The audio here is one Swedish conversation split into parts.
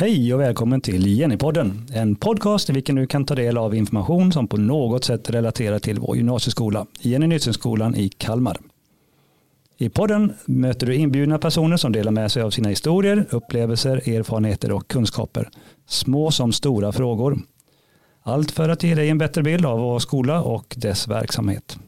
Hej och välkommen till Jennypodden, en podcast i vilken du kan ta del av information som på något sätt relaterar till vår gymnasieskola, Jenny Nytsenskolan i Kalmar. I podden möter du inbjudna personer som delar med sig av sina historier, upplevelser, erfarenheter och kunskaper. Små som stora frågor. Allt för att ge dig en bättre bild av vår skola och dess verksamhet.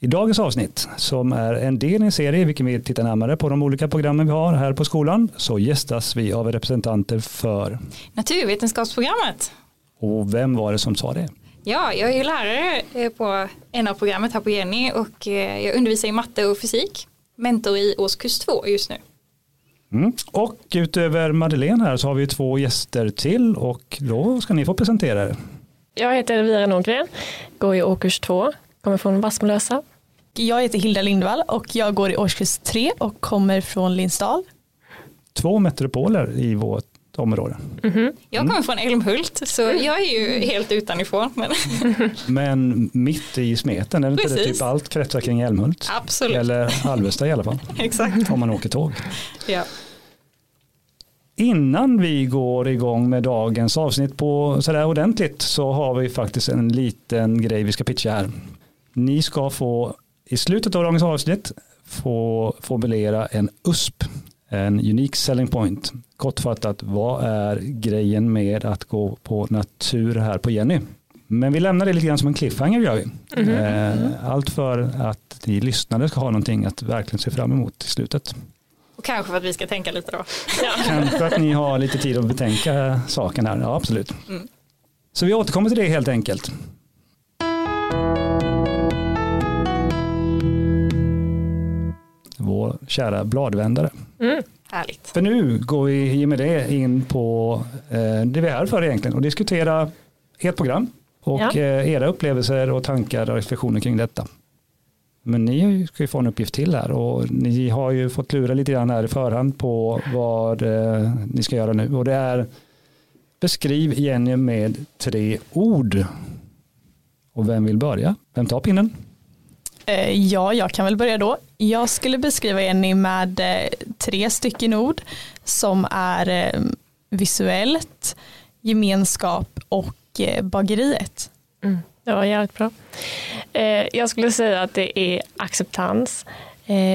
I dagens avsnitt, som är en del i en serie i vilken vi tittar närmare på de olika programmen vi har här på skolan, så gästas vi av representanter för Naturvetenskapsprogrammet. Och vem var det som sa det? Ja, jag är lärare eh, på en av programmet här på Jenny och eh, jag undervisar i matte och fysik. Mentor i årskurs två just nu. Mm. Och utöver Madeleine här så har vi två gäster till och då ska ni få presentera er. Jag heter Elvira Norgren, går i årskurs två, kommer från Vassmolösa. Jag heter Hilda Lindvall och jag går i årskurs tre och kommer från Linsdal. Två metropoler i vårt område. Mm-hmm. Jag kommer från Älmhult så jag är ju helt utanifrån. Men, men mitt i smeten, är det inte det typ allt kretsar kring Älmhult? Absolut. Eller Alvesta i alla fall. Exakt. Om man åker tåg. Ja. Innan vi går igång med dagens avsnitt på sådär ordentligt så har vi faktiskt en liten grej vi ska pitcha här. Ni ska få i slutet av dagens avsnitt få formulera en USP, en Unique Selling Point. Kortfattat, vad är grejen med att gå på natur här på Jenny? Men vi lämnar det lite grann som en cliffhanger gör vi. Mm -hmm. Allt för att ni lyssnare ska ha någonting att verkligen se fram emot i slutet. Och kanske för att vi ska tänka lite då. Kanske att ni har lite tid att betänka saken här, ja absolut. Mm. Så vi återkommer till det helt enkelt. Vår kära bladvändare. Mm. Härligt. För nu går vi i och med det in på eh, det vi är här för egentligen och diskutera ert program och ja. eh, era upplevelser och tankar och reflektioner kring detta. Men ni ska ju få en uppgift till här och ni har ju fått klura lite grann här i förhand på vad eh, ni ska göra nu och det är beskriv Jenny med tre ord. Och vem vill börja? Vem tar pinnen? Eh, ja, jag kan väl börja då. Jag skulle beskriva Jenny med eh, tre stycken ord som är eh, visuellt, gemenskap och bageriet. Mm. Det var jävligt bra. Jag skulle säga att det är acceptans,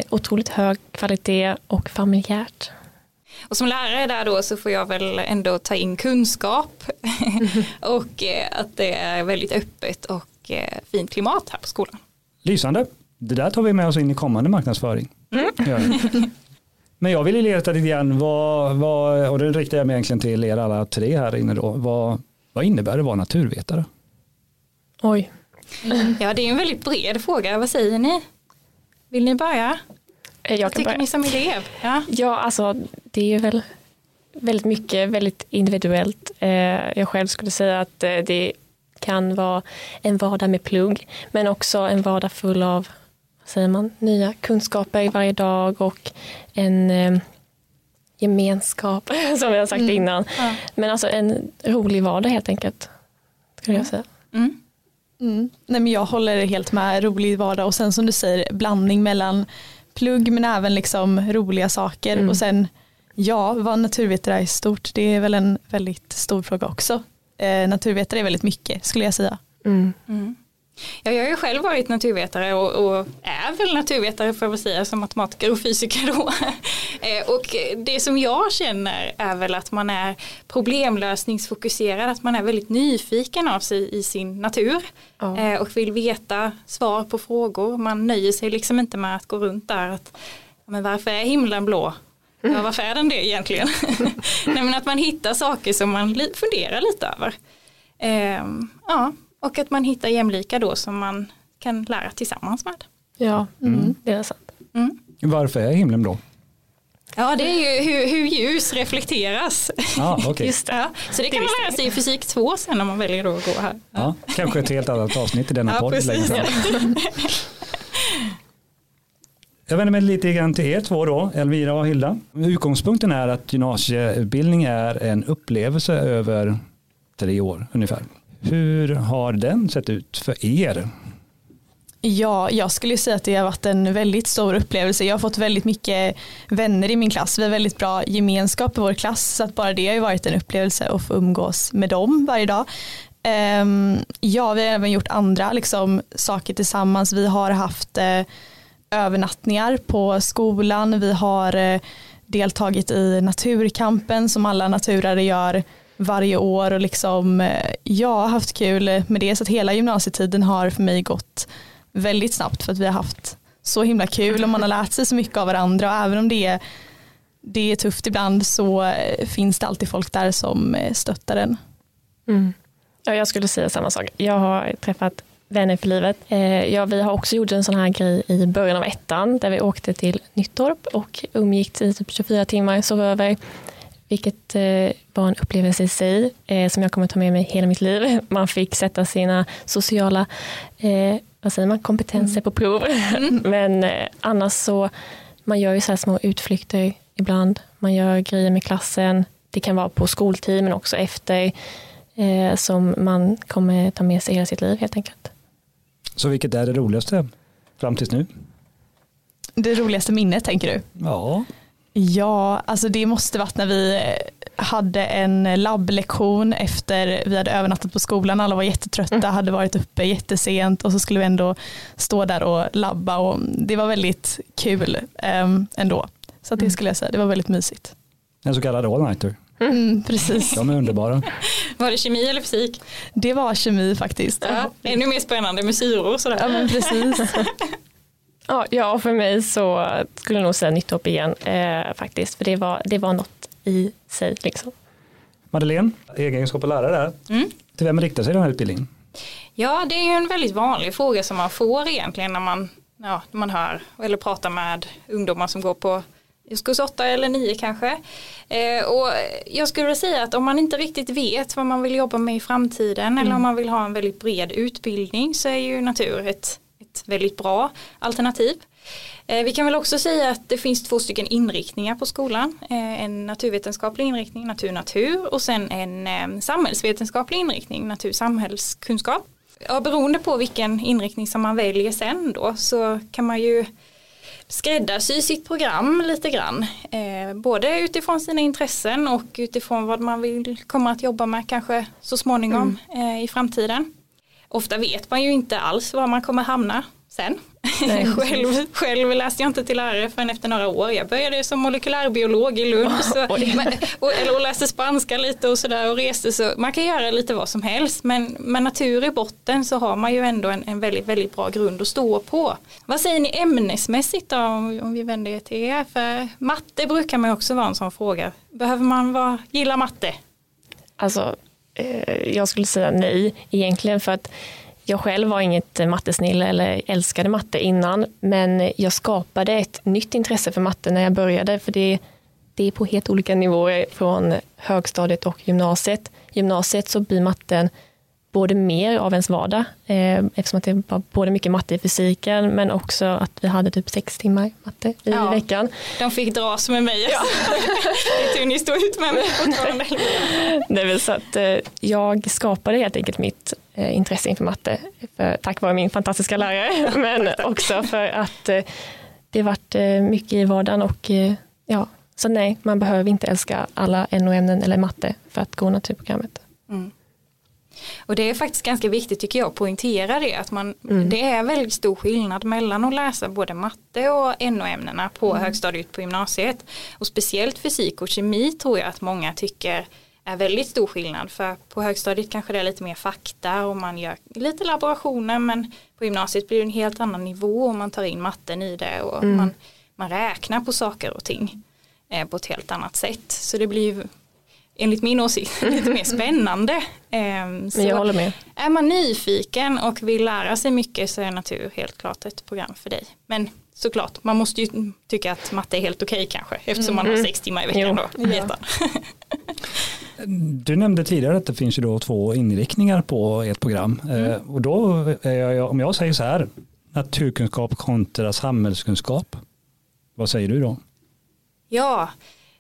otroligt hög kvalitet och familjärt. Och som lärare där då så får jag väl ändå ta in kunskap och att det är väldigt öppet och fint klimat här på skolan. Lysande. Det där tar vi med oss in i kommande marknadsföring. Mm. Men jag vill leta lite grann, vad, vad, och det riktar jag mig egentligen till er alla tre här inne då. Vad, vad innebär det att vara naturvetare? Oj. Mm. Ja, det är en väldigt bred fråga. Vad säger ni? Vill ni börja? Jag Vad tycker börja. ni som elev? Ja. ja, alltså det är ju väl väldigt mycket, väldigt individuellt. Eh, jag själv skulle säga att eh, det kan vara en vardag med plugg, men också en vardag full av vad säger man, nya kunskaper varje dag och en eh, gemenskap, som jag sagt mm. innan. Ja. Men alltså en rolig vardag helt enkelt, skulle jag säga. Mm. Mm. Nej, men jag håller helt med, rolig vardag och sen som du säger blandning mellan plugg men även liksom roliga saker mm. och sen ja, vad naturvetare är stort, det är väl en väldigt stor fråga också eh, naturvetare är väldigt mycket skulle jag säga. Mm. Mm. Ja, jag har ju själv varit naturvetare och, och, är väl naturvetare för att säga som matematiker och fysiker då. Eh, och det som jag känner är väl att man är problemlösningsfokuserad, att man är väldigt nyfiken av sig i sin natur ja. och vill veta svar på frågor. Man nöjer sig liksom inte med att gå runt där att men varför är himlen blå? Ja, varför är den det egentligen? Nej, men att man hittar saker som man funderar lite över. Ehm, ja, och att man hittar jämlika då som man kan lära tillsammans med. Ja, mm. mm. det är sant. Mm. Varför är himlen blå? Ja, det är ju hur, hur ljus reflekteras. Ah, okay. Just det. Så det kan man lära sig i fysik 2 sen om man väljer att gå här. Ja. ja kanske ett helt annat avsnitt i denna ja, podd. Jag vänder mig lite grann till er två då, Elvira och Hilda. Utgångspunkten är att gymnasieutbildning är en upplevelse över tre år ungefär. Hur har den sett ut för er? Ja, jag skulle säga att det har varit en väldigt stor upplevelse. Jag har fått väldigt mycket vänner i min klass. Vi har väldigt bra gemenskap i vår klass så att bara det har ju varit en upplevelse att få umgås med dem varje dag. Ehm, ja, vi har även gjort andra liksom, saker tillsammans. Vi har haft eh, övernattningar på skolan. Vi har eh, deltagit i naturkampen som alla naturare gör varje år och liksom, eh, jag har haft kul med det så att hela gymnasietiden har för mig gått väldigt snabbt för att vi har haft så himla kul och man har lärt sig så mycket av varandra och även om det är, det är tufft ibland så eh, finns det alltid folk där som stöttar en. Mm. Ja, jag skulle säga samma sak. Jag har träffat vänner för livet. Eh, ja, vi har också gjort en sån här grej i början av ettan där vi åkte till Nyttorp och umgicks i typ 24 timmar, sov över. Vilket eh, var en upplevelse i sig eh, som jag kommer ta med mig hela mitt liv. Man fick sätta sina sociala vad säger man, kompetenser mm. på prov. Mm. Men annars så, man gör ju så här små utflykter ibland. Man gör grejer med klassen. Det kan vara på skoltid men också efter som man kommer ta med sig hela sitt liv helt enkelt. Så vilket är det roligaste fram tills nu? Det roligaste minnet tänker du? Ja. Ja, alltså det måste varit när vi hade en labblektion efter vi hade övernattat på skolan. Alla var jättetrötta, mm. hade varit uppe jättesent och så skulle vi ändå stå där och labba och det var väldigt kul um, ändå. Så det mm. skulle jag säga, det var väldigt mysigt. En så kallad all-nighter. Mm, precis. De är underbara. Var det kemi eller fysik? Det var kemi faktiskt. Ja, ännu mer spännande med syror och sådär. Ja, men precis. ja, för mig så skulle jag nog säga nytt igen eh, faktiskt. För det var, det var något i sig. Liksom. Madeleine, egenskap och lärare där. Mm. Till vem riktar sig den här utbildningen? Ja, det är ju en väldigt vanlig fråga som man får egentligen när man, ja, när man hör eller pratar med ungdomar som går på årskurs 8 eller 9 kanske. Eh, och jag skulle säga att om man inte riktigt vet vad man vill jobba med i framtiden mm. eller om man vill ha en väldigt bred utbildning så är ju natur ett, ett väldigt bra alternativ. Eh, vi kan väl också säga att det finns två stycken inriktningar på skolan. Eh, en naturvetenskaplig inriktning, natur-natur och sen en eh, samhällsvetenskaplig inriktning, natur-samhällskunskap. Ja, beroende på vilken inriktning som man väljer sen då så kan man ju skräddarsy sitt program lite grann. Eh, både utifrån sina intressen och utifrån vad man vill komma att jobba med kanske så småningom mm. eh, i framtiden. Ofta vet man ju inte alls var man kommer hamna sen. själv, själv läste jag inte till lärare förrän efter några år. Jag började som molekylärbiolog i Lund så, och, eller, och läste spanska lite och sådär och reste. Så man kan göra lite vad som helst men med natur i botten så har man ju ändå en, en väldigt, väldigt bra grund att stå på. Vad säger ni ämnesmässigt då om, om vi vänder er till er? För matte brukar man också vara en sån fråga. Behöver man vara, gilla matte? Alltså, eh, jag skulle säga nej egentligen för att jag själv var inget mattesnille eller älskade matte innan, men jag skapade ett nytt intresse för matte när jag började, för det, det är på helt olika nivåer från högstadiet och gymnasiet. Gymnasiet så blir matten både mer av ens vardag, eh, eftersom att det var både mycket matte i fysiken, men också att vi hade typ sex timmar matte i ja, veckan. De fick dras med mig. Ja. det är tur ni står ut med mig fortfarande. det vill så att eh, jag skapade helt enkelt mitt eh, intresse inför matte, för, tack vare min fantastiska lärare, men också för att eh, det varit eh, mycket i vardagen och eh, ja, så nej, man behöver inte älska alla NO-ämnen eller matte för att gå naturprogrammet. Mm. Och det är faktiskt ganska viktigt tycker jag att poängtera det att man, mm. det är väldigt stor skillnad mellan att läsa både matte och NO-ämnena på mm. högstadiet på gymnasiet. Och speciellt fysik och kemi tror jag att många tycker är väldigt stor skillnad för på högstadiet kanske det är lite mer fakta och man gör lite laborationer men på gymnasiet blir det en helt annan nivå och man tar in matten i det och mm. man, man räknar på saker och ting eh, på ett helt annat sätt. Så det blir enligt min åsikt lite mer spännande. Ehm, så jag håller med. Är man nyfiken och vill lära sig mycket så är natur helt klart ett program för dig. Men såklart, man måste ju tycka att matte är helt okej okay, kanske eftersom man har mm. sex timmar i veckan då. Ja. Du nämnde tidigare att det finns ju då två inriktningar på ett program. Mm. Eh, och då, om jag säger så här, naturkunskap kontra samhällskunskap, vad säger du då? Ja,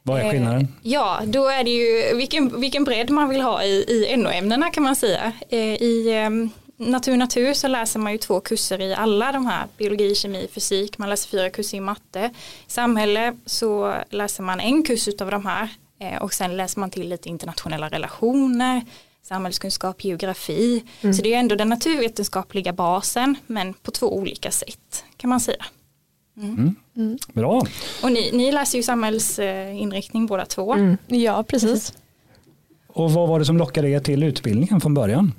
vad är skillnaden? Eh, ja, då är det ju vilken, vilken bredd man vill ha i, i NO-ämnena kan man säga. Eh, I, ehm, natur natur så läser man ju två kurser i alla de här biologi, kemi, fysik. Man läser fyra kurser i matte. I samhälle så läser man en kurs av de här eh, och sen läser man till lite internationella relationer, samhällskunskap, geografi. Mm. Så det är ändå den naturvetenskapliga basen men på två olika sätt kan man säga. Mm. Bra. Och ni, ni läser ju samhällsinriktning båda två. Mm. Ja, precis. Och vad var det som lockade er till utbildningen från början?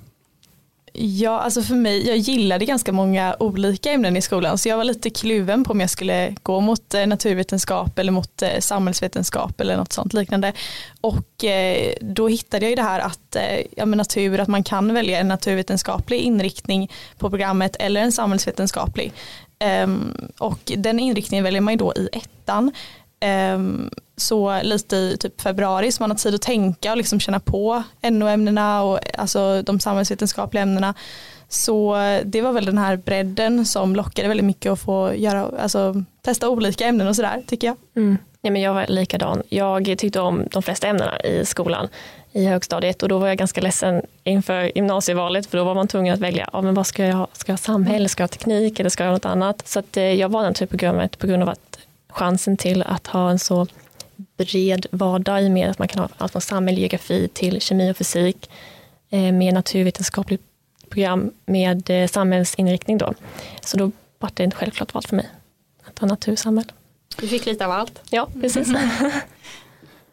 Ja, alltså för mig, jag gillade ganska många olika ämnen i skolan så jag var lite kluven på om jag skulle gå mot eh, naturvetenskap eller mot eh, samhällsvetenskap eller något sånt liknande. Och eh, då hittade jag ju det här att ja, men natur, att man kan välja en naturvetenskaplig inriktning på programmet eller en samhällsvetenskaplig. Och den inriktningen väljer man ju då i ettan. Ehm, så lite i typ februari så man har tid att tänka och liksom känna på NO-ämnena och alltså de samhällsvetenskapliga ämnena. Så det var väl den här bredden som lockade väldigt mycket att få göra, alltså, testa olika ämnen och sådär tycker jag. Mm. Ja, men jag var likadan. Jag tyckte om de flesta ämnena i skolan i högstadiet och då var jag ganska ledsen inför gymnasievalet för då var man tvungen att välja, ja, men vad ska jag ha? Ska jag ha samhälle, ska jag ha teknik eller ska jag ha något annat? Så att, eh, jag valde naturprogrammet på grund av att chansen till att ha en så bred vardag i med att man kan ha allt från samhälle, geografi till kemi och fysik eh, med naturvetenskapligt program med eh, samhällsinriktning då. Så då var det ett självklart val för mig att ha natursamhälle. Du fick lite av allt. Ja, precis.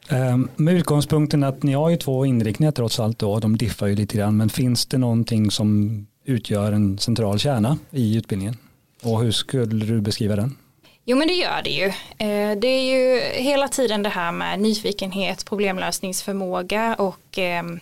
Ehm, med utgångspunkten att ni har ju två inriktningar trots allt då, de diffar ju lite grann, men finns det någonting som utgör en central kärna i utbildningen? Och hur skulle du beskriva den? Jo men det gör det ju. Ehm, det är ju hela tiden det här med nyfikenhet, problemlösningsförmåga och ehm,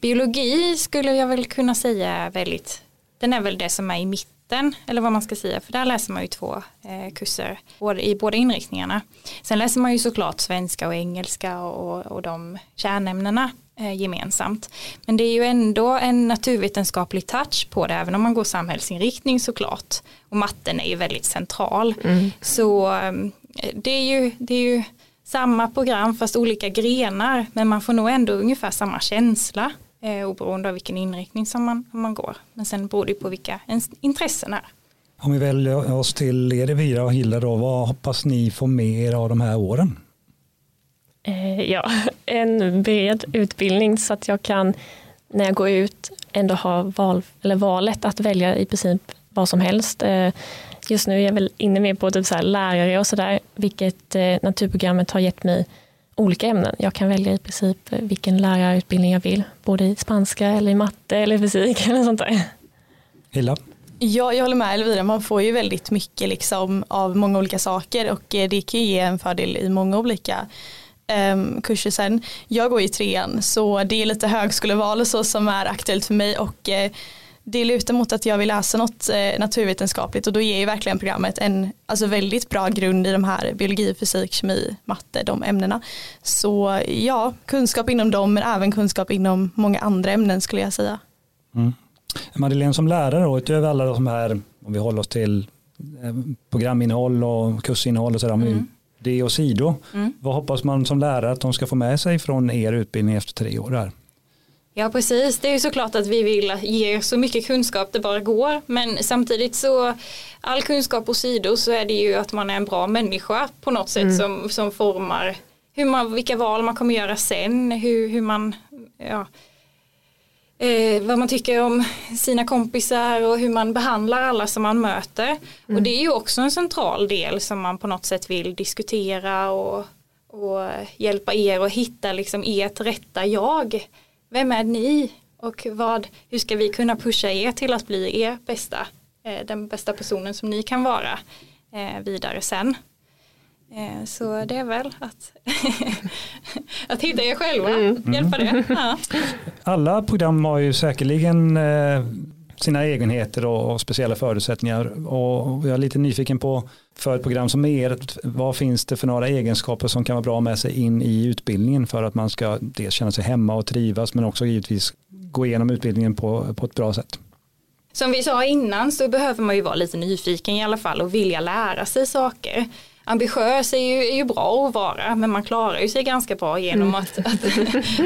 biologi skulle jag väl kunna säga är väldigt, den är väl det som är i mitten eller vad man ska säga för där läser man ju två eh, kurser i båda inriktningarna. Sen läser man ju såklart svenska och engelska och, och de kärnämnena Eh, gemensamt. Men det är ju ändå en naturvetenskaplig touch på det, även om man går samhällsinriktning såklart. Och matten är ju väldigt central. Mm. Så eh, det är, ju, det är ju samma program fast olika grenar, men man får nog ändå ungefär samma känsla eh, oberoende av vilken inriktning som man, man går. Men sen beror det på vilka ens intressen är. Om vi väljer oss till er Evira och Hilda då, vad hoppas ni få med er av de här åren? Eh, ja, en bred utbildning så att jag kan när jag går ut ändå ha val, eller valet att välja i princip vad som helst. Eh, just nu är jag väl inne mer på typ så lärare och sådär, vilket eh, naturprogrammet har gett mig olika ämnen. Jag kan välja i princip vilken lärarutbildning jag vill, både i spanska eller i matte eller fysik eller sånt där. Hilla? Ja, jag håller med Elvira, man får ju väldigt mycket liksom av många olika saker och det kan ju ge en fördel i många olika um, kurser sen. Jag går i trean så det är lite högskoleval och så som är aktuellt för mig och uh, det lutar mot att jag vill läsa något uh, naturvetenskapligt och då ger ju verkligen programmet en alltså väldigt bra grund i de här biologi, fysik, kemi, matte, de ämnena. Så ja, kunskap inom dem men även kunskap inom många andra ämnen skulle jag säga. Mm. Madeleine som lärare då, utöver alla de här, om vi håller oss till eh, programinnehåll och kursinnehåll och sådär, mm det och sido. Mm. Vad hoppas man som lärare att de ska få med sig från er utbildning efter tre år där? Ja precis, det är ju såklart att vi vill ge så mycket kunskap det bara går men samtidigt så all kunskap och sidor så är det ju att man är en bra människa på något sätt mm. som, som formar hur man, vilka val man kommer göra sen, hur, hur man ja, eh, vad man tycker om sina kompisar och hur man behandlar alla som man möter. Mm. Och det är ju också en central del som man på något sätt vill diskutera och, och hjälpa er att hitta liksom ert rätta jag. Vem är ni? Och vad, hur ska vi kunna pusha er till att bli er bästa, eh, den bästa personen som ni kan vara eh, vidare sen. Eh, så det är väl att, att hitta er själva, mm. hjälpa det. Ja. Alla program har ju säkerligen eh, sina egenheter och speciella förutsättningar och jag är lite nyfiken på för ett program som er, vad finns det för några egenskaper som kan vara bra med sig in i utbildningen för att man ska dels känna sig hemma och trivas men också givetvis gå igenom utbildningen på, på ett bra sätt. Som vi sa innan så behöver man ju vara lite nyfiken i alla fall och vilja lära sig saker ambitiös är ju, är ju bra att vara men man klarar ju sig ganska bra genom Mm. att, att,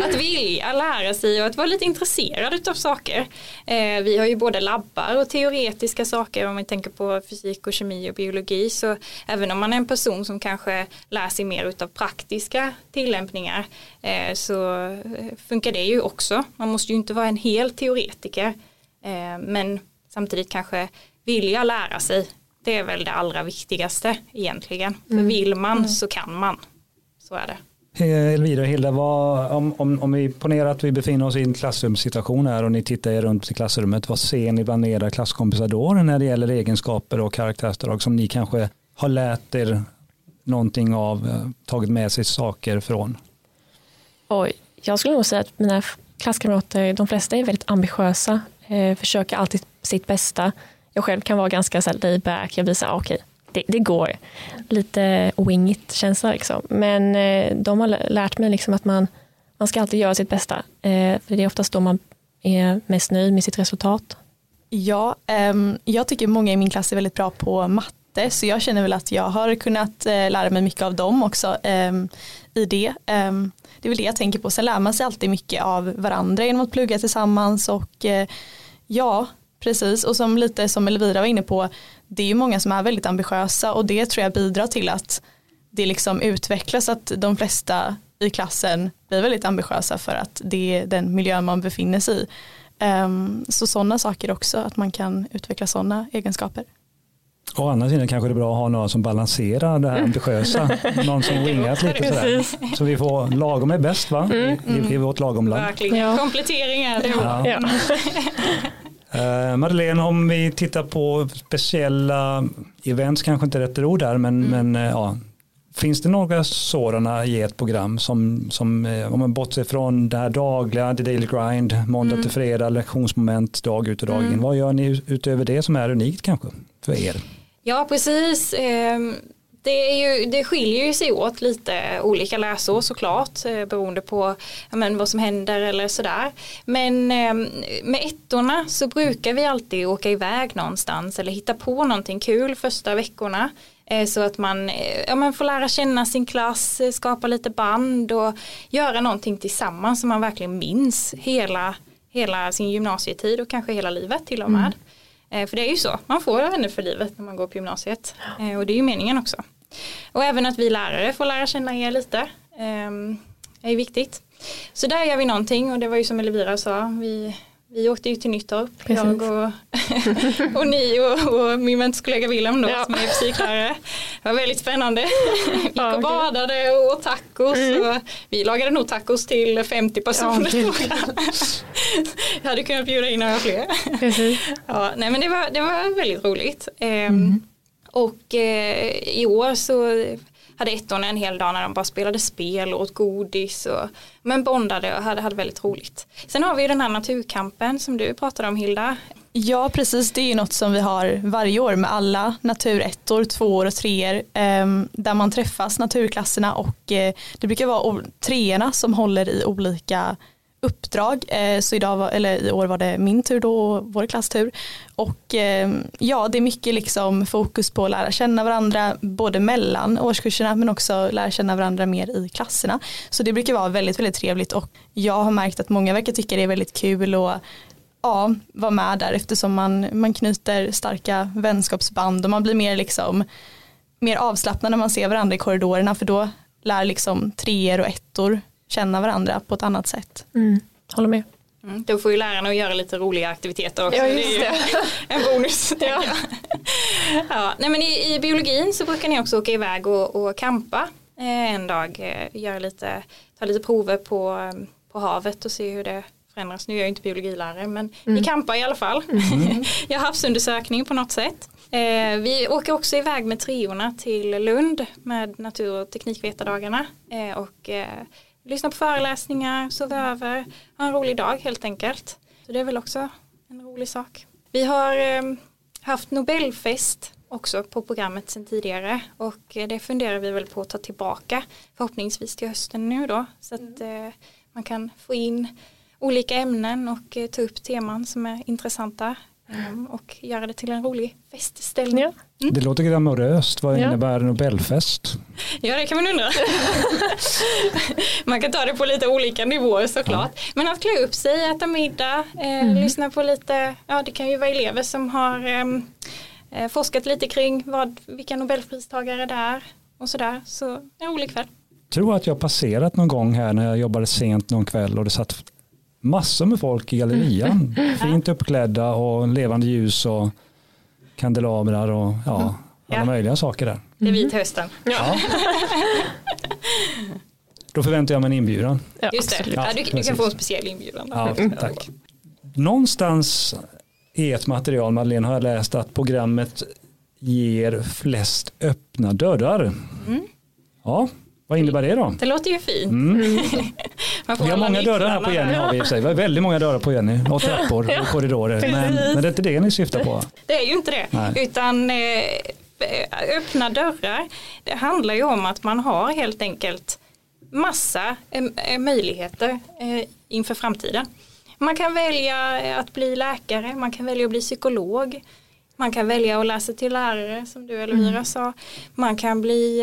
att vilja lära sig och att vara lite intresserad av saker. Eh, vi har ju både labbar och teoretiska saker om vi tänker på fysik och kemi och biologi så även om man är en person som kanske lär sig mer utav praktiska tillämpningar eh, så funkar det ju också. Man måste ju inte vara en hel teoretiker eh, men samtidigt kanske vilja lära sig det är väl det allra viktigaste egentligen. För vill man så kan man. Så är det. Eh, Elvira och Hilda, vad, om, om, om vi ponerar att vi befinner oss i en klassrumssituation här och ni tittar er runt i klassrummet, vad ser ni bland era klasskompisar då när det gäller egenskaper och karaktärsdrag som ni kanske har lärt er någonting av, eh, tagit med sig saker från? Oj, jag skulle nog säga att mina klasskamrater, de flesta är väldigt ambitiösa, eh, försöker alltid sitt bästa. Jag själv kan vara ganska så här laid back, jag blir så här, okej, det, det går. Lite wingigt känsla liksom. Men eh, de har lärt mig liksom att man, man ska alltid göra sitt bästa. Eh, för det är oftast då man är mest nöjd med sitt resultat. Ja, ehm, jag tycker många i min klass är väldigt bra på matte så jag känner väl att jag har kunnat eh, lära mig mycket av dem också ehm, i det. Ehm, det är väl det jag tänker på. Sen lär man sig alltid mycket av varandra genom att plugga tillsammans och eh, ja, precis. Och som lite som Elvira var inne på, det är ju många som är väldigt ambitiösa och det tror jag bidrar till att det liksom utvecklas att de flesta i klassen blir väldigt ambitiösa för att det är den miljö man befinner sig i. Um, så sådana saker också, att man kan utveckla sådana egenskaper. Å andra sidan kanske det är bra att ha någon som balanserar det här ambitiösa, någon som wingat lite sådär. Så vi får, lagom är bäst va? I, i, i vårt lagomland. Verkligen. Ja. Kompletteringar. Det är bra. Ja. Ja. Eh, Madeleine, om vi tittar på speciella events, kanske inte rätt ord där, men, men eh, ja. Finns det några sådana i ett program som, som eh, om man bortser från det här dagliga, the daily grind, måndag till fredag, lektionsmoment, dag ut och dag in. Vad gör ni utöver det som är unikt kanske för er? Ja, precis. Ehm, Det, är ju, det skiljer ju sig åt lite olika läsår såklart eh, beroende på ja, men, vad som händer eller sådär. Men eh, med ettorna så brukar vi alltid åka iväg någonstans eller hitta på någonting kul första veckorna. Eh, så att man, eh, ja, man får lära känna sin klass, skapa lite band och göra någonting tillsammans som man verkligen minns hela, hela sin gymnasietid och kanske hela livet till och med. Eh, För det är ju så, man får vänner för livet när man går på gymnasiet. Och det är ju meningen också. Och även att vi lärare får lära känna er lite. ehm, är viktigt. Så där gör vi någonting och det var ju som Elvira sa. Vi, vi åkte ju till Nyttorp. Precis. Jag och, och ni och, och min mentorskollega Willem då Ja. som är fysiklärare. Det var väldigt spännande. Vi gick Ja, och badade och åt tacos. Och vi lagade nog tacos till 50 personer. tror jag. hade kunnat bjuda in några fler. Precis. Ja, nej men det var, det var väldigt roligt. Ehm, och eh, i år så hade ettorna en hel dag när de bara spelade spel och åt godis och men bondade och hade, hade väldigt roligt. Sen har vi ju den här naturkampen som du pratade om Hilda. Ja precis, det är ju något som vi har varje år med alla naturettor, tvåor och treor eh, där man träffas naturklasserna och eh, det brukar vara treorna som håller i olika uppdrag. Eh, så idag var, eller i år var det min tur då och vår klasstur. Och eh, ja, det är mycket liksom fokus på att lära känna varandra både mellan årskurserna men också lära känna varandra mer i klasserna. Så det brukar vara väldigt, väldigt trevligt och jag har märkt att många verkar tycka det är väldigt kul och ja, vara med där eftersom man, man knyter starka vänskapsband och man blir mer liksom mer avslappnad när man ser varandra i korridorerna för då lär liksom treor och ettor känna varandra på ett annat sätt. Mm. Håller med. Mm, då får ju lärarna att göra lite roliga aktiviteter också. Ja, det just är ju en bonus. Ja. ja, nej, men i, I biologin så brukar ni också åka iväg och, och campa eh, en dag. Eh, göra lite, ta lite prover på, eh, på havet och se hur det förändras. Nu är jag ju inte biologilärare men ni campar i alla fall. jag har havsundersökning på något sätt. Eh, vi åker också iväg med treorna till Lund med natur och teknikvetardagarna eh, och eh, lyssna på föreläsningar, sova över, ha en rolig dag helt enkelt. Så det är väl också en rolig sak. Vi har eh, haft Nobelfest också på programmet sedan tidigare och eh, det funderar vi väl på att ta tillbaka förhoppningsvis till hösten nu då så att eh, man kan få in olika ämnen och eh, ta upp teman som är intressanta och göra det till en rolig festställning. Ja. Mm. Det låter glamoröst. Vad Ja. innebär Nobelfest? Ja det kan man undra. man kan ta det på lite olika nivåer såklart. Men att klä upp sig, äta middag, eh, lyssna på lite, ja det kan ju vara elever som har ehm, eh, forskat lite kring vad, vilka nobelpristagare det är och sådär. Så en rolig kväll. tror att jag passerat någon gång här när jag jobbade sent någon kväll och det satt massor med folk i gallerian. Fint uppklädda och levande ljus och kandelabrar och ja, alla Ja. möjliga saker där. Det är vit hösten. Ja. Då förväntar jag mig en inbjudan. Ja, Just det, ja, du, du kan få en speciell inbjudan. Ja, tack. Någonstans i ett material, Madeleine, har jag läst att programmet ger flest öppna dörrar. Mm. Ja, vad innebär det då? Det låter ju fint. Mm. Vi har många dörrar här på Jenny har vi i sig. Vi har väldigt många dörrar på Jenny och trappor och korridorer. Men, men det är inte det ni syftar på. Det är ju inte det. Nej. Utan eh, öppna dörrar. Det handlar ju om att man har helt enkelt massa eh, eh, möjligheter eh, inför framtiden. Man kan välja att bli läkare, man kan välja att bli psykolog. Man kan välja att läsa till lärare som du Elvira sa. Man kan bli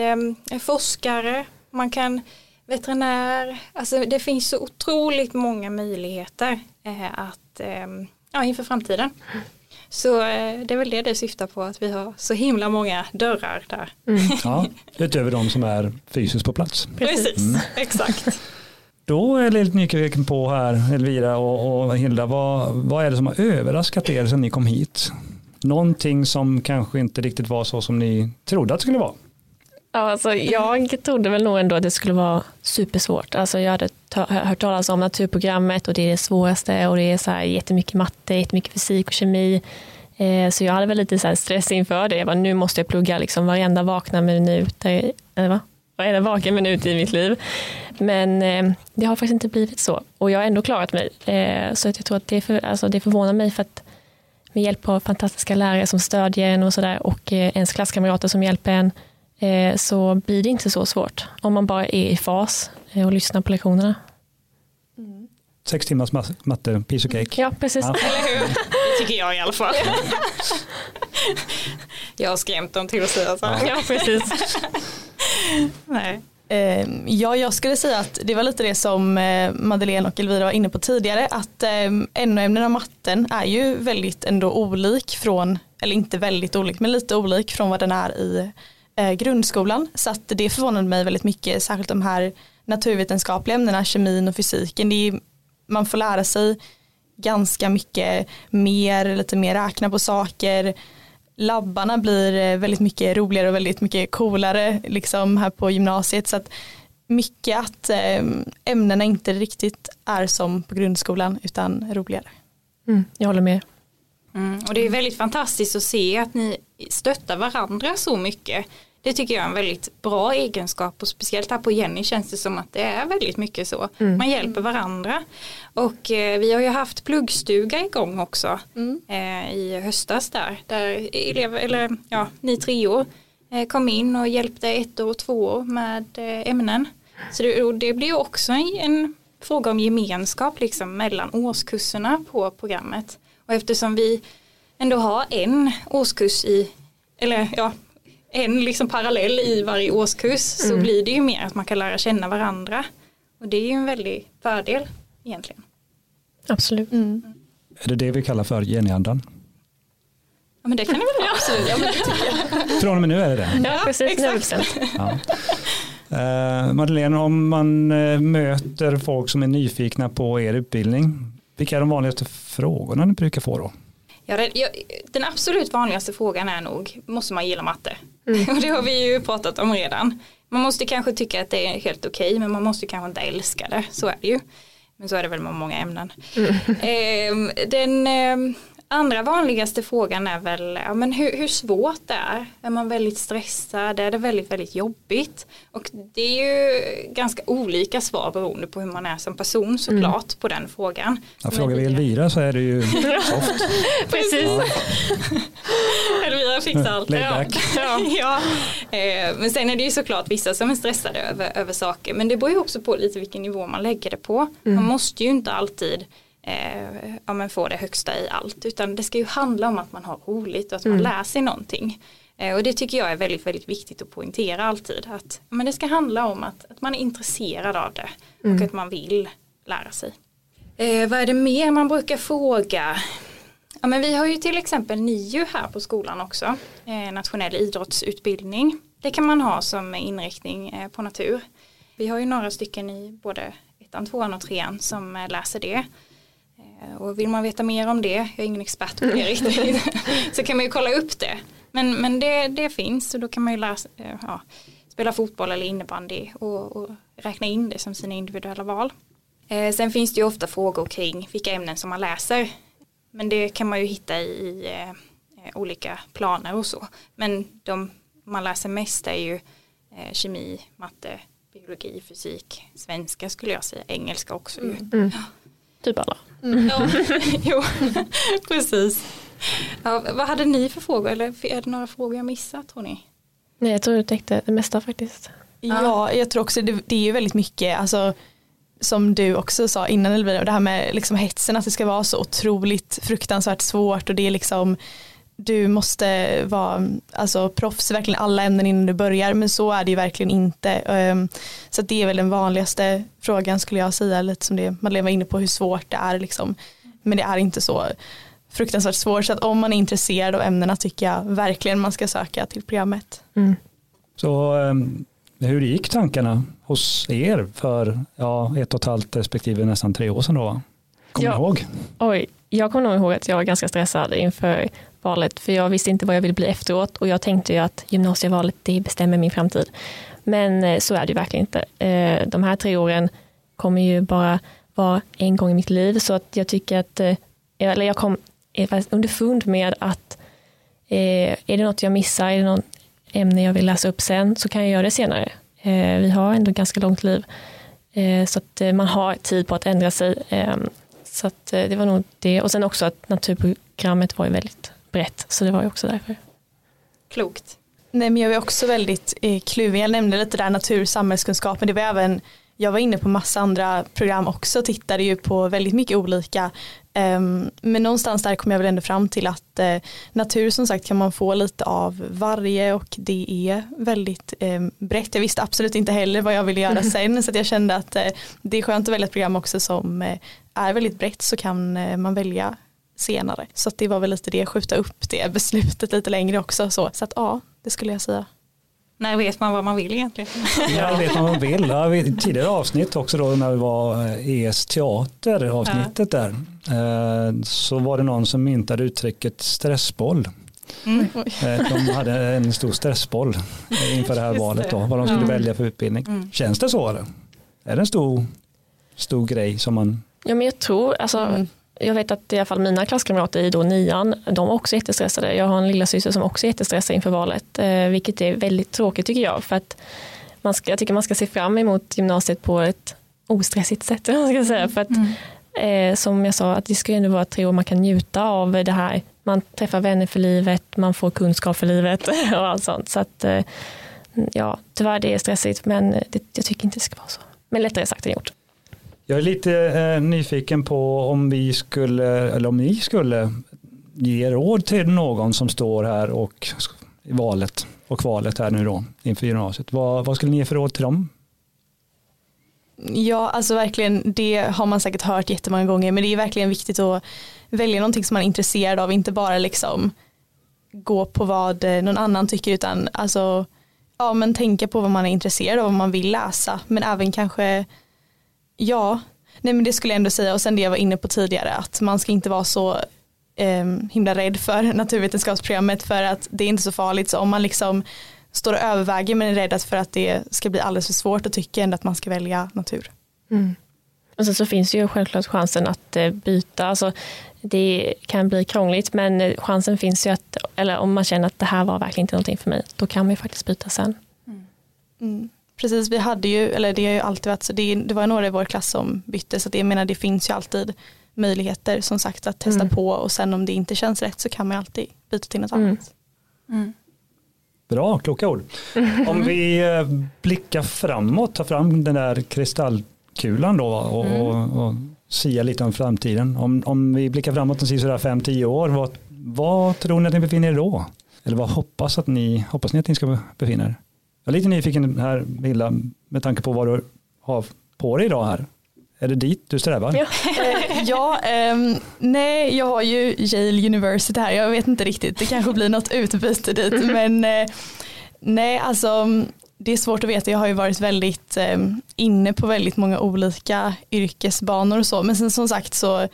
eh, forskare, man kan veterinär. Alltså det finns så otroligt många möjligheter eh, att, eh, ja, inför framtiden. Så eh, det är väl det det syftar på att vi har så himla många dörrar där. Ja, utöver de som är fysiskt på plats. Precis, exakt. Då är jag lite nyfiken på här, Elvira och, och Hilda, vad, vad är det som har överraskat er sedan ni kom hit? Någonting som kanske inte riktigt var så som ni trodde att det skulle vara. Ja, alltså, jag trodde väl nog ändå att det skulle vara supersvårt. Alltså, jag hade hört talas om naturprogrammet och det är det svåraste och det är så här jättemycket matte, jättemycket fysik och kemi. Eh, så jag hade väl lite så här stress inför det. Jag bara, nu måste jag plugga liksom varenda vakna minut, eller va? varenda vaken minut i mitt liv. Men eh, det har faktiskt inte blivit så. Och jag har ändå klarat mig. Eh, så att jag tror att det, för, alltså, det förvånar mig för att med hjälp av fantastiska lärare som stödjer en och sådär och eh, ens klasskamrater som hjälper en så blir det inte så svårt om man bara är i fas eh, och lyssnar på lektionerna. Sex timmars matte, piece of cake. Ja, precis. Ja. Eller hur? Det tycker jag i alla fall. jag har skrämt dem till att säga så. Ja, precis. Nej. Eh, Ja, jag skulle säga att det var lite det som eh, Madeleine och Elvira var inne på tidigare, att eh, NO-ämnena och matten är ju väldigt ändå olik från, eller inte väldigt olik, men lite olik från vad den är i eh, grundskolan. Så att det förvånade mig väldigt mycket, särskilt de här naturvetenskapliga ämnena, kemin och fysiken. Det är, man får lära sig ganska mycket mer, lite mer räkna på saker. Labbarna blir eh, väldigt mycket roligare och väldigt mycket coolare liksom här på gymnasiet. Så att mycket att eh, ämnena inte riktigt är som på grundskolan utan roligare. Mm, jag håller med. Mm, och det är väldigt fantastiskt att se att ni stöttar varandra så mycket. Det tycker jag är en väldigt bra egenskap och speciellt här på Jenny känns det som att det är väldigt mycket så. Man hjälper varandra. Och eh, vi har ju haft pluggstuga igång också eh, i höstas där. Där elever, eller ja, ni treor eh, kom in och hjälpte ett och två år med eh, ämnen. Så det, och det blir ju också en, en fråga om gemenskap liksom mellan årskurserna på programmet. Och eftersom vi ändå har en årskurs i, eller ja, en liksom parallell i varje årskurs så blir det ju mer att man kan lära känna varandra. Och det är ju en väldig fördel egentligen. Absolut. Är det det vi kallar för Jenny-andan? Ja men det kan det väl vara. Absolut. Ja, men. Från och med nu är det det. Ja, precis. exakt. 100%. Ja. Eh, Madeleine, om man eh, möter folk som är nyfikna på er utbildning, vilka är de vanligaste frågorna ni brukar få då? Ja, det, ja, den absolut vanligaste frågan är nog, måste man gilla matte? Och det har vi ju pratat om redan. Man måste kanske tycka att det är helt okej, men man måste kanske inte älska det, så är det ju. Men så är det väl med många ämnen. Ehm, den ehm, andra vanligaste frågan är väl, ja, men hur, hur svårt det är. Är man väldigt stressad? Är det väldigt, väldigt jobbigt? Och det är ju ganska olika svar beroende på hur man är som person såklart på den frågan. Ja, frågar vi Elvira så är det ju soft. Precis. Elvira fixar allt. Ja. Ja. Eh, men sen är det ju såklart vissa som är stressade över, över saker. Men det beror ju också på lite vilken nivå man lägger det på. Man måste ju inte alltid eh, ja, men få det högsta i allt utan det ska ju handla om att man har roligt och att man mm. lär sig någonting. Eh, och det tycker jag är väldigt, väldigt viktigt att poängtera alltid. Att men det ska handla om att, att man är intresserad av det mm. och att man vill lära sig. Eh, vad är det mer man brukar fråga? Ja, men vi har ju till exempel NIU här på skolan också, eh, nationell idrottsutbildning. Det kan man ha som inriktning eh, på natur. Vi har ju några stycken i både ettan, tvåan och trean som eh, läser det. Eh, och vill man veta mer om det, jag är ingen expert på det riktigt, så kan man ju kolla upp det. Men, men det, det finns och då kan man ju läsa, eh, ja, spela fotboll eller innebandy och, och, räkna in det som sina individuella val. Eh, sen finns det ju ofta frågor kring vilka ämnen som man läser. Men det kan man ju hitta i eh, olika planer och så. Men de man läser mest är ju eh, kemi, matte, biologi, fysik, svenska skulle jag säga, engelska också. Mm. Mm. Typ alla. Mm. Ja, jo, precis. Ja, vad hade ni för frågor eller är det några frågor jag missat tror ni? Nej jag tror du täckte det mesta faktiskt. Ja, jag tror också det, det är ju väldigt mycket, alltså som du också sa innan Elvira, det här med liksom hetsen att det ska vara så otroligt fruktansvärt svårt och det är liksom du måste vara alltså, proffs i verkligen alla ämnen innan du börjar men så är det ju verkligen inte. Ehm, så det är väl den vanligaste frågan skulle jag säga, lite som det man lever inne på hur svårt det är liksom. Men det är inte så fruktansvärt svårt så att om man är intresserad av ämnena tycker jag verkligen man ska söka till programmet. Mm. Så ehm, hur gick tankarna hos er för ja, ett och ett halvt respektive nästan tre år sedan då? Kommer ja. ni ihåg? Oj, jag kommer nog ihåg att jag var ganska stressad inför valet, för jag visste inte vad jag ville bli efteråt och jag tänkte ju att gymnasievalet det bestämmer min framtid. Men eh, så är det ju verkligen inte. Eh, de här tre åren kommer ju bara vara en gång i mitt liv så att jag tycker att, eh, eller jag kom underfund med att är det något jag missar, är det något ämne jag vill läsa upp sen så kan jag göra det senare. Vi har ändå ganska långt liv så att man har tid på att ändra sig. Ehm, så att det var nog det och sen också att naturprogrammet var ju väldigt brett, så det var ju också därför. Klokt. Nej men jag är också väldigt eh, kluven, jag nämnde lite där natur och samhällskunskap, men det var även jag var inne på massa andra program också, tittade ju på väldigt mycket olika. Um, men någonstans där kom jag väl ändå fram till att uh, natur som sagt kan man få lite av varje och det är väldigt um, brett. Jag visste absolut inte heller vad jag ville göra sen så jag kände att uh, det är skönt att välja ett program också som uh, är väldigt brett så kan man välja senare. Så det var väl lite det, skjuta upp det beslutet lite längre också. Så, så att ja, det skulle jag säga. När vet man vad man vill egentligen? Ja, vet man vad man vill. Ja, tidigare avsnitt också då när det var ES teater avsnittet ja. där. Eh, så var det någon som myntade uttrycket stressboll. Mm. Eh, de hade en stor stressboll inför det här valet då, vad de skulle mm. välja för utbildning. Mm. Känns det så? Eller? Är det en stor, stor grej som man... Ja men jag tror, alltså mm jag vet att i alla fall mina klasskamrater i då nian, de är också jättestressade. Jag har en lilla syster som också är jättestressad inför valet, eh, vilket är väldigt tråkigt tycker jag. För att man ska, jag tycker man ska se fram emot gymnasiet på ett ostressigt sätt. Ska säga. För att, mm. eh, som jag sa, att det ska ju ändå vara tre år man kan njuta av det här. Man träffar vänner för livet, man får kunskap för livet och allt sånt. Så att, eh, ja, tyvärr det är stressigt, men det, jag tycker inte det ska vara så. Men lättare sagt än gjort. Jag är lite eh, nyfiken på om vi skulle, eller om ni skulle ge råd till någon som står här och i valet och kvalet här nu då inför gymnasiet. Vad, vad skulle ni ge för råd till dem? Ja, alltså verkligen, det har man säkert hört jättemånga gånger, men det är verkligen viktigt att välja någonting som man är intresserad av, inte bara liksom gå på vad eh, någon annan tycker, utan alltså, ja, men tänka på vad man är intresserad av, vad man vill läsa, men även kanske Ja, nej men det skulle jag ändå säga och sen det jag var inne på tidigare att man ska inte vara så eh, himla rädd för naturvetenskapsprogrammet för att det är inte så farligt så om man liksom står och överväger men är rädd för att det ska bli alldeles för svårt och tycker ändå att man ska välja natur. Mm. Och sen så finns ju självklart chansen att eh, byta. Alltså, det kan bli krångligt men eh, chansen finns ju att, eller om man känner att det här var verkligen inte någonting för mig, då kan man ju faktiskt byta sen. Mm. Mm. Precis, vi hade ju, eller det har ju alltid varit så, det, det var några i vår klass som bytte så det, jag menar det finns ju alltid möjligheter som sagt att testa mm. på och sen om det inte känns rätt så kan man alltid byta till något mm. annat. Mm. Bra, kloka ord. Om vi eh, blickar framåt, tar fram den där kristallkulan då och, mm. och, och sia lite om framtiden. Om, om vi blickar framåt de sista 5-10 år, vad, vad tror ni att ni befinner er då? Eller vad hoppas, att ni, hoppas ni att ni ska befinna er? Jag är lite nyfiken här, Milla, med tanke på vad du har på dig idag här. Är det dit du strävar? Ja, eh, ja eh, nej jag har ju Yale University här, jag vet inte riktigt, det kanske blir något utbyte dit men eh, nej alltså det är svårt att veta, jag har ju varit väldigt eh, inne på väldigt många olika yrkesbanor och så. Men sen som sagt så ehm,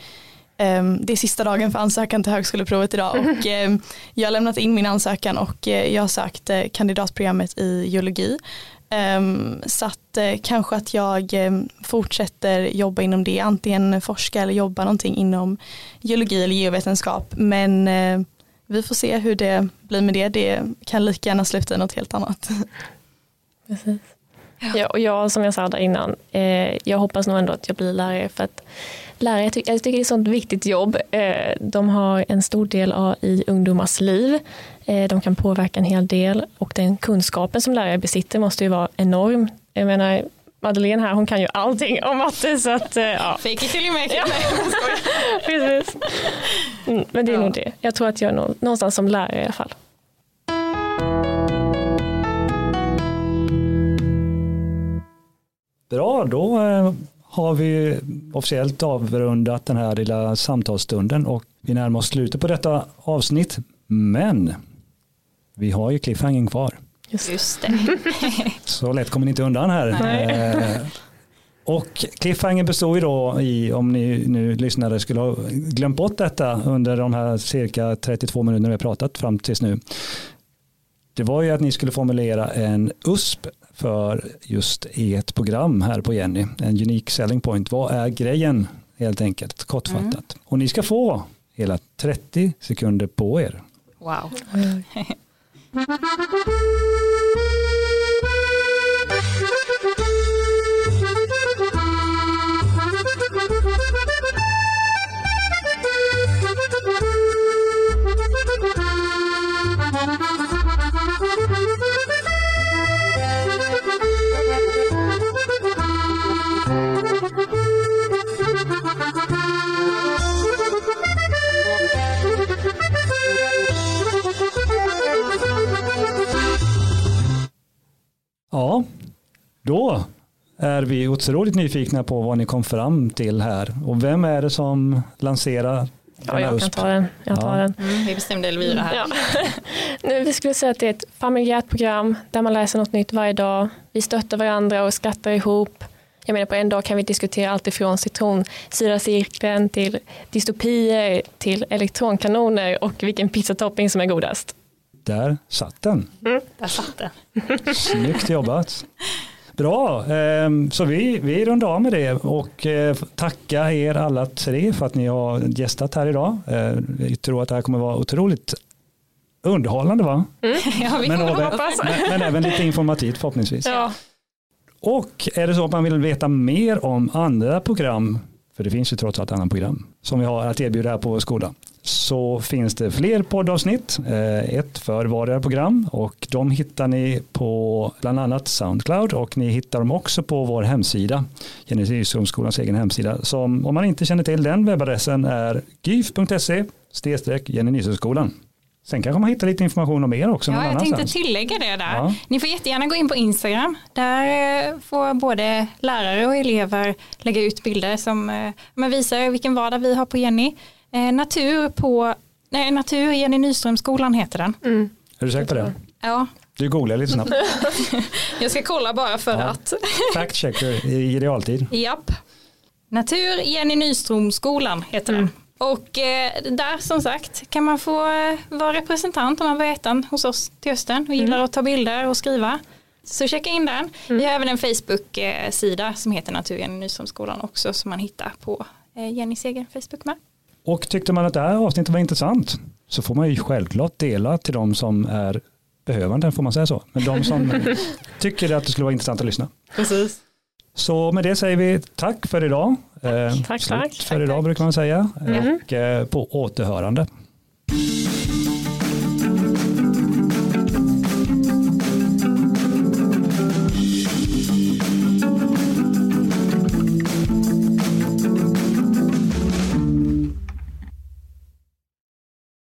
det är sista dagen för ansökan till högskoleprovet idag och ehm, jag har lämnat in min ansökan och eh, jag har sökt eh, kandidatprogrammet i geologi Um, så att uh, kanske att jag fortsätter jobba inom det, antingen forska eller jobba någonting inom geologi eller geovetenskap. Men vi får se hur det blir med det, det kan lika gärna sluta i något helt annat. Precis. Ja, och jag som jag sa där innan, eh, jag hoppas nog ändå att jag blir lärare för att lärare, jag tycker, jag tycker det är ett sånt viktigt jobb. Eh, de har en stor del av, i ungdomars liv. Eh, de kan påverka en hel del och den kunskapen som lärare besitter måste ju vara enorm. Jag menar, Madeleine här, hon kan ju allting om matte så att, eh, ja. Fake it till you make it. Precis. Mm, men det är Ja. nog det. Jag tror att jag är nå- någonstans som lärare i alla fall. Bra, då eh, har vi officiellt avrundat den här lilla samtalsstunden och vi närmar oss slutet på detta avsnitt. Men vi har ju cliffhanging kvar. Just det. Så lätt kommer ni inte undan här. Eh, Och cliffhanger består ju då i, om ni nu lyssnare skulle ha glömt bort detta under de här cirka 32 minuterna vi har pratat fram tills nu. Det var ju att ni skulle formulera en USP för just ert program här på Jenny. En unique selling point. Vad är grejen helt enkelt, kortfattat. Och ni ska få hela 30 sekunder på er. Wow. Ja, då är vi otroligt nyfikna på vad ni kom fram till här. Och vem är det som lanserar Ja, jag kan ta den. Jag tar Ja. den. Mm, vi bestämde Elvira här. Ja. Nu, vi skulle säga att det är ett familjärt program där man läser något nytt varje dag. Vi stöttar varandra och skrattar ihop. Jag menar på en dag kan vi diskutera allt ifrån citronsyra-cirkeln till dystopier till elektronkanoner och vilken pizzatopping som är godast. Där satt den. Där satt den. Snyggt jobbat. Bra, ehm, så vi, vi rundar av med det och eh, tacka er alla tre för att ni har gästat här idag. Eh, Vi tror att det här kommer vara otroligt underhållande va? Ja, vi Men, även, hoppas. men, men även lite informativt förhoppningsvis. Ja, Och är det så att man vill veta mer om andra program, för det finns ju trots allt andra program som vi har att erbjuda här på vår skola, så finns det fler poddavsnitt, eh, ett för vardera program och de hittar ni på bland annat Soundcloud och ni hittar dem också på vår hemsida, Jenny Nyströmskolans egen hemsida, som om man inte känner till den webbadressen är gyf.se Jenny. Sen kanske man hittar lite information om er också Ja, jag tänkte annanstans. tillägga det där. Ja. Ni får jättegärna gå in på Instagram. Där eh, får både lärare och elever lägga ut bilder som eh, visar vilken vardag vi har på Jenny. Eh, natur på nej, Natur Jenny Nyströmskolan heter den. mm. Är du säker på det? Ja, Du googlar lite snabbt. jag ska kolla bara för Ja. att. Fact checker i realtid. Japp. Natur Jenny Nyströmskolan heter den. Och eh, där som sagt kan man få eh, vara representant om man var ettan hos oss till hösten och gillar att ta bilder och skriva. Så checka in den. Vi har även en Facebook-sida som heter Natur Jenny Nyströmskolan också som man hittar på eh, Jennys egen Facebook med. Och tyckte man att det här avsnittet var intressant så får man ju självklart dela till de som är behövande, får man säga så. Men de som tycker att det skulle vara intressant att lyssna. Precis. Så med det säger vi tack för idag. Eh, Tack, tack. för Tack, idag tack. brukar man säga. Mhm. Och eh, på återhörande.